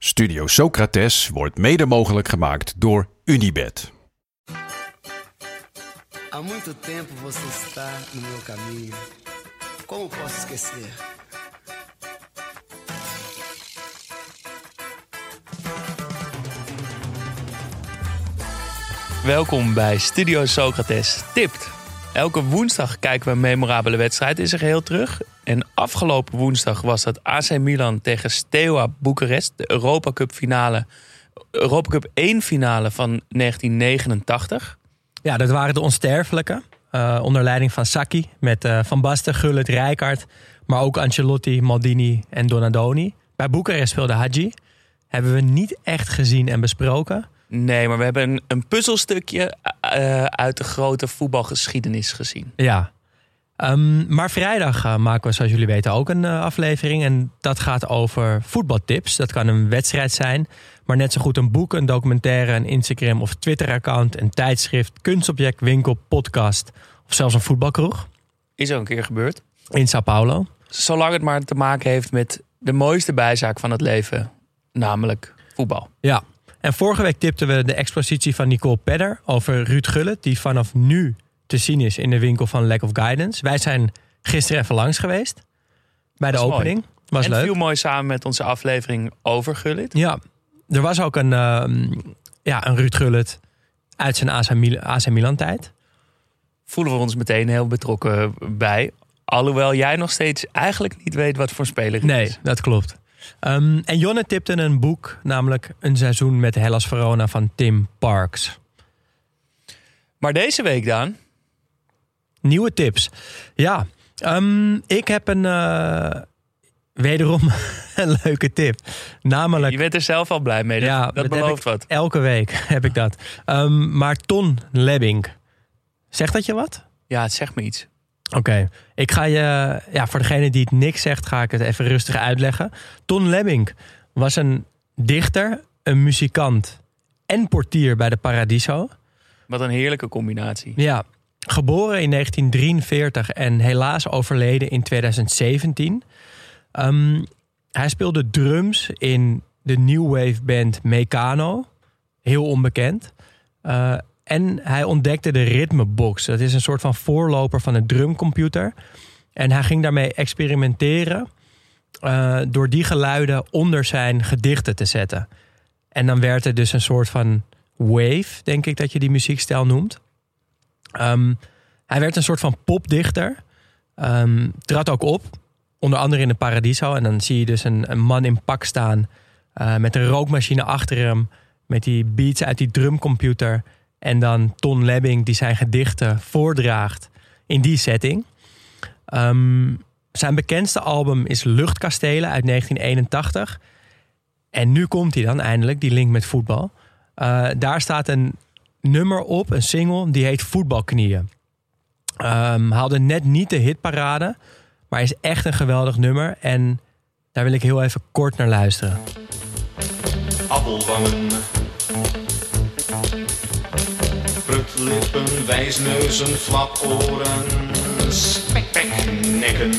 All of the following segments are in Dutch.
Studio Socrates wordt mede mogelijk gemaakt door Unibed. Há muito tempo você está no meu caminho. Como posso esquecer? Welkom bij Studio Socrates Tipt. Elke woensdag kijken we een memorabele wedstrijd in zijn geheel terug. En afgelopen woensdag was dat AC Milan tegen Steaua Boekarest, de Europa Cup finale. Europa Cup 1 finale van 1989. Ja, dat waren de onsterfelijke. eh, onder leiding van Sacchi. Met eh, Van Basten, Gullit, Rijkaard. Maar ook Ancelotti, Maldini en Donadoni. Bij Boekarest speelde Hadji. Hebben we niet echt gezien en besproken. Nee, maar we hebben een, een puzzelstukje eh, uit de grote voetbalgeschiedenis gezien. Ja. Ehm, maar vrijdag eh, maken we, zoals jullie weten, ook een eh, aflevering. En dat gaat over voetbaltips. Dat kan een wedstrijd zijn. Maar net zo goed een boek, een documentaire, een Instagram of Twitter-account, een tijdschrift, kunstobject, winkel, podcast. Of zelfs een voetbalkroeg Is ook een keer gebeurd. in Sao Paulo. Zolang het maar te maken heeft met de mooiste bijzaak van het leven. Namelijk voetbal. Ja. En vorige week tipten we de expositie van Nicole Pedder over Ruud Gullit, die vanaf nu te zien is in de winkel van Lack of Guidance. Wij zijn gisteren even langs geweest bij de Was mooi. opening. Was en leuk. viel mooi samen met onze aflevering over Gullit. Ja, er was ook een, ehm, ja, een Ruud Gullit uit zijn AC, Mil- AC Milan tijd. Voelen we ons meteen heel betrokken bij. Alhoewel jij nog steeds eigenlijk niet weet wat voor speler het Nee, is. dat klopt. Ehm, en Jonne tipte een boek, namelijk Een seizoen met Hellas Verona van Tim Parks. Maar deze week dan, Nieuwe tips. Ja, ehm, ik heb een eh, wederom een leuke tip. Namelijk, je bent er zelf al blij mee. Dat, Ja, dat belooft wat. elke week heb ik dat. Ehm, maar Ton Lebbing, zegt dat je wat? Ja, het zegt me iets. Oké, ik ga je, ja, voor degene die het niks zegt, ga ik het even rustig uitleggen. Ton Lebbing was een dichter, een muzikant en portier bij de Paradiso. Wat een heerlijke combinatie. Ja, geboren in 1943 en helaas overleden in 2017. Ehm, hij speelde drums in de new wave band Meccano. Heel onbekend. Eh, en hij ontdekte de ritmebox. Dat is een soort van voorloper van een drumcomputer. En hij ging daarmee experimenteren eh, door die geluiden onder zijn gedichten te zetten. En dan werd er dus een soort van wave, denk ik dat je die muziekstijl noemt. Ehm, hij werd een soort van popdichter. Ehm trad ook op, onder andere in de Paradiso. En dan zie je dus een, een man in pak staan eh, met een rookmachine achter hem. Met die beats uit die drumcomputer. En dan Ton Lebbing die zijn gedichten voordraagt in die setting. Ehm, zijn bekendste album is Luchtkastelen uit 1981. En nu komt hij dan eindelijk, die link met voetbal. Eh, daar staat een nummer op, een single, die heet Voetbalknieën. Ehm haalde net niet de hitparade, maar is echt een geweldig nummer. En daar wil ik heel even kort naar luisteren. appelwangen. Prutlippen, wijsneuzen, flaporen, spekbeknekken.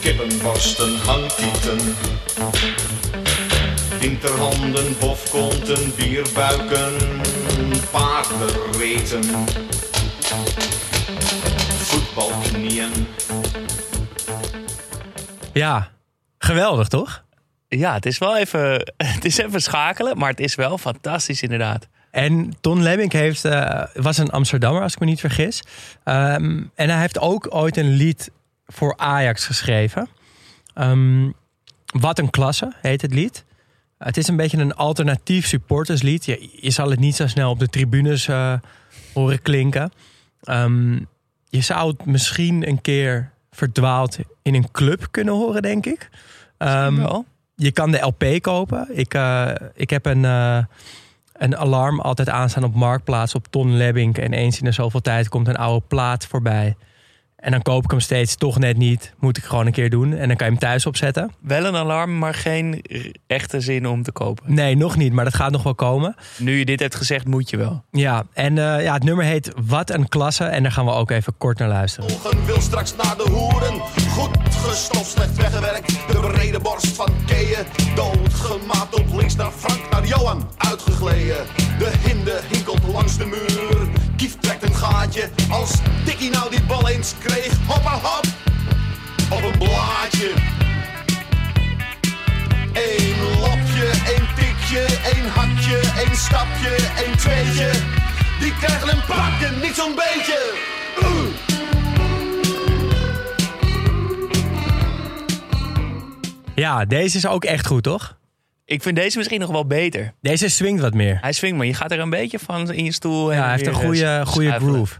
Kippenborsten, hangtieten. Winterhanden, bofkonten, bierbuiken, paardenreten. Voetbalknieën. Ja, geweldig toch? Ja, het is wel even, het is even schakelen, maar het is wel fantastisch inderdaad. En Ton Lebbink heeft, eh, was een Amsterdammer, als ik me niet vergis. Ehm, en hij heeft ook ooit een lied voor Ajax geschreven. Ehm, Wat een klasse heet het lied. Het is een beetje een alternatief supporterslied. Je, je zal het niet zo snel op de tribunes eh, horen klinken. Ehm, je zou het misschien een keer verdwaald in een club kunnen horen, denk ik. Wel. je kan de LP kopen. Ik, eh, ik heb een, een alarm altijd aanstaan op Marktplaats op Ton Lebbink. En eens in de zoveel tijd komt een oude plaat voorbij. En dan koop ik hem steeds toch net niet. Moet ik gewoon een keer doen. En dan kan je hem thuis opzetten. Wel een alarm, maar geen echte zin om te kopen. Nee, nog niet, maar dat gaat nog wel komen. Nu je dit hebt gezegd, moet je wel. Ja, en eh, ja, het nummer heet Wat een klasse. En daar gaan we ook even kort naar luisteren. Ogen wil straks naar de hoeren. Goed gestopt, slecht weggewerkt. De brede borst van beneden. Doodgemaakt op links naar Frank, naar Johan uitgegleden. De hinde hinkelt langs de muur. Kief trekt een gaatje als Dikkie nou die bal eens kreeg. Hoppa hop, op een blaadje. Eén lapje, één tikje, één hakje, één stapje, één tweetje. Die krijgen een pakken, niet zo'n beetje. Ja, deze is ook echt goed, toch? Ik vind deze misschien nog wel beter. Deze swingt wat meer. Hij swingt, maar je gaat er een beetje van in je stoel. Ja, hij heeft een goede, goede groove.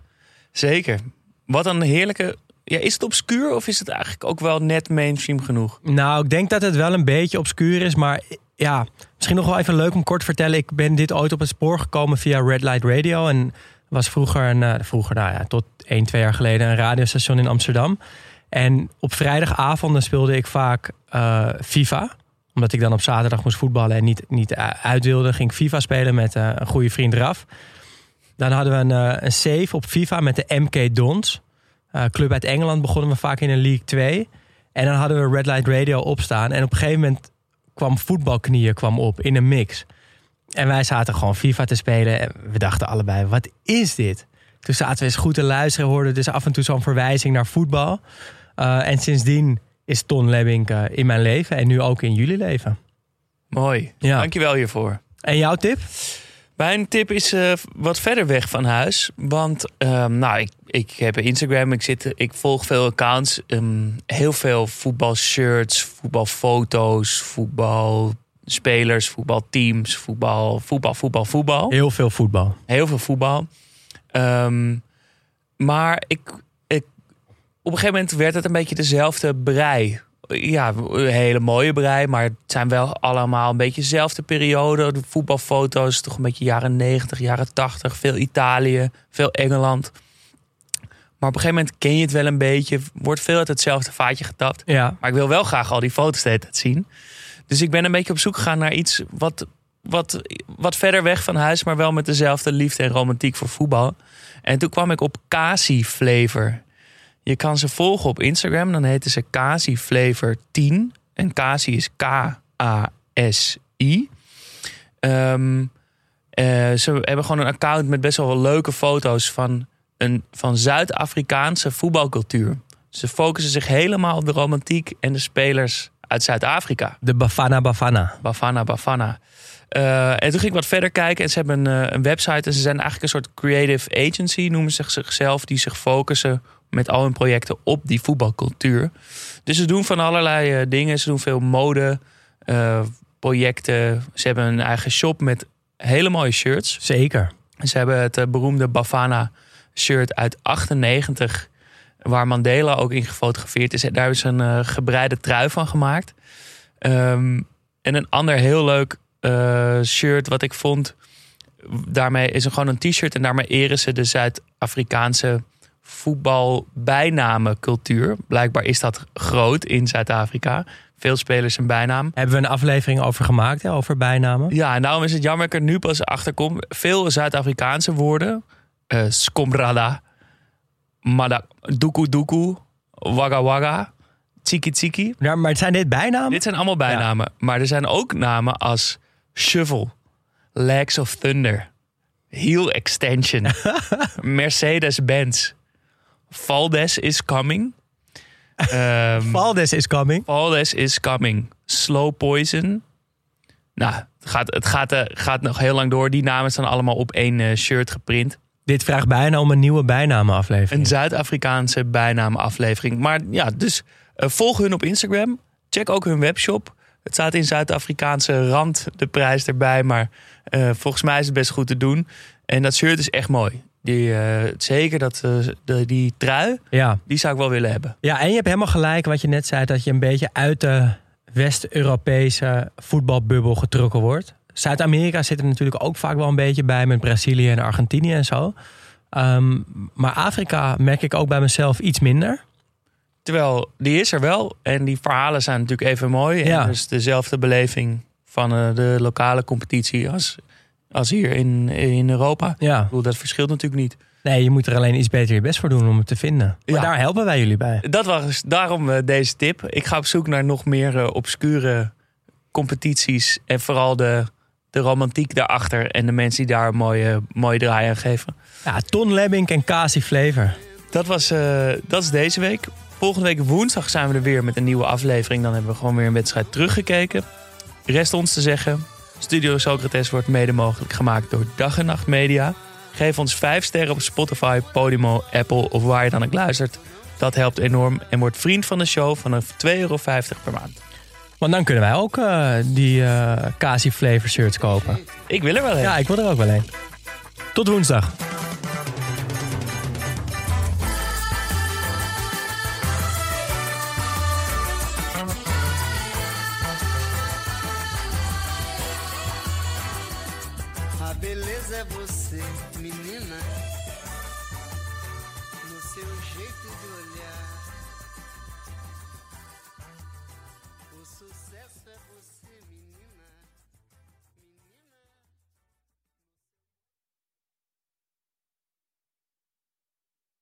Zeker. Wat een heerlijke... Ja, is het obscuur of is het eigenlijk ook wel net mainstream genoeg? Nou, ik denk dat het wel een beetje obscuur is, maar ja, misschien nog wel even leuk om kort te vertellen. Ik ben dit ooit op het spoor gekomen via Red Light Radio en was vroeger, een, eh, vroeger nou ja, tot 1, 2 jaar geleden een radiostation in Amsterdam. En op vrijdagavonden speelde ik vaak eh, FIFA. Omdat ik dan op zaterdag moest voetballen en niet, niet uit wilde, ging ik FIFA spelen met eh, een goede vriend Raf. Dan hadden we een, eh, een save op FIFA met de MK Dons. Eh, club uit Engeland begonnen we vaak in een League 2. En dan hadden we Red Light Radio opstaan. En op een gegeven moment kwam voetbalknieën kwam op in een mix. En wij zaten gewoon FIFA te spelen. En we dachten allebei, wat is dit? Toen zaten we eens goed te luisteren. Hoorden dus af en toe zo'n verwijzing naar voetbal. En sindsdien is Ton Lebbink uh, in mijn leven. En nu ook in jullie leven. Mooi. Ja. Dankjewel hiervoor. En jouw tip? Mijn tip is uh, wat verder weg van huis. Want um, nou, ik, ik heb Instagram, ik, zit, ik volg veel accounts. Um, heel veel voetbalshirts, voetbalfoto's, voetbalspelers, voetbalteams, voetbal, voetbal, voetbal, voetbal. Heel veel voetbal. Heel veel voetbal. Um, maar ik, op een gegeven moment werd het een beetje dezelfde brei ja, een hele mooie brei. Maar het zijn wel allemaal een beetje dezelfde periode. De voetbalfoto's, toch een beetje jaren 90, jaren 80. Veel Italië, veel Engeland. Maar op een gegeven moment ken je het wel een beetje. Wordt veel uit hetzelfde vaatje getapt. Ja. Maar ik wil wel graag al die foto's de hele tijd zien. Dus ik ben een beetje op zoek gegaan naar iets wat, wat, wat verder weg van huis. Maar wel met dezelfde liefde en romantiek voor voetbal. En toen kwam ik op Kasi Flavor. Je kan ze volgen op Instagram. Dan heten ze Kasi Flavor 10. En Kasi is K-A-S-I. Um, uh, ze hebben gewoon een account met best wel, wel leuke foto's van, een, van Zuid-Afrikaanse voetbalcultuur. Ze focussen zich helemaal op de romantiek en de spelers uit Zuid-Afrika. De Bafana Bafana. Bafana Bafana. Uh, en toen ging ik wat verder kijken en ze hebben een, uh, een website en ze zijn eigenlijk een soort creative agency, noemen ze zichzelf, die zich focussen met al hun projecten op die voetbalcultuur. Dus ze doen van allerlei uh, dingen. Ze doen veel mode, uh, projecten. Ze hebben een eigen shop met hele mooie shirts. Zeker. Ze hebben het uh, beroemde Bafana shirt uit 98, waar Mandela ook in gefotografeerd is. Daar hebben ze een gebreide trui van gemaakt. Um, en een ander heel leuk shirt wat ik vond. Daarmee is er gewoon een t-shirt en daarmee eren ze de Zuid-Afrikaanse voetbalbijnamencultuur. Blijkbaar is dat groot in Zuid-Afrika. Veel spelers een bijnaam. Hebben we een aflevering over gemaakt, hè, over bijnamen? Ja, en daarom is het jammer dat ik er nu pas achter kom. Veel Zuid-Afrikaanse woorden. Uh, skombrada, mada, duku duku, waga waga, tsiki tsiki. Ja, maar zijn dit bijnamen? Dit zijn allemaal bijnamen. Ja. Maar er zijn ook namen als shovel, legs of thunder, heel extension, Mercedes-Benz. Valdes is coming. Um, Valdes is coming. Valdes is coming. Slow Poison. Nou, het gaat, het gaat, uh, gaat nog heel lang door. Die namen staan allemaal op één uh, shirt geprint. Dit vraagt bijna om een nieuwe bijnamenaflevering. Een Zuid-Afrikaanse bijnamenaflevering. Maar ja, dus uh, volg hun op Instagram. Check ook hun webshop. Het staat in Zuid-Afrikaanse rand de prijs erbij. Maar volgens mij is het best goed te doen. En dat shirt is echt mooi. Die, uh, zeker dat, uh, de, die trui, ja. die zou ik wel willen hebben. Ja, en je hebt helemaal gelijk wat je net zei... dat je een beetje uit de West-Europese voetbalbubbel getrokken wordt. Zuid-Amerika zit er natuurlijk ook vaak wel een beetje bij... met Brazilië en Argentinië en zo. Um, maar Afrika merk ik ook bij mezelf iets minder. Terwijl, die is er wel. En die verhalen zijn natuurlijk even mooi. Ja. En dus dezelfde beleving van uh, de lokale competitie... als als hier in, in Europa. Ja. Ik bedoel, dat verschilt natuurlijk niet. Nee, je moet er alleen iets beter je best voor doen om het te vinden. Maar Ja. daar helpen wij jullie bij. Dat was daarom uh, deze tip. Ik ga op zoek naar nog meer uh, obscure competities en vooral de, de romantiek daarachter en de mensen die daar een mooie, mooie draai aan geven. Ja, Ton Lebbink en Kasi Flever. Dat, was, eh, dat is deze week. Volgende week woensdag zijn we er weer met een nieuwe aflevering. Dan hebben we gewoon weer een wedstrijd teruggekeken. Rest ons te zeggen. Studio Socrates wordt mede mogelijk gemaakt door Dag en Nacht Media. Geef ons 5 sterren op Spotify, Podimo, Apple of waar je dan ook luistert. Dat helpt enorm en wordt vriend van de show vanaf 2,50 euro per maand. Want dan kunnen wij ook eh, die eh Kasi Flever shirts kopen. Ik wil er wel een. Ja, ik wil er ook wel een. Tot woensdag. A beleza é você, menina. No seu jeito de olhar.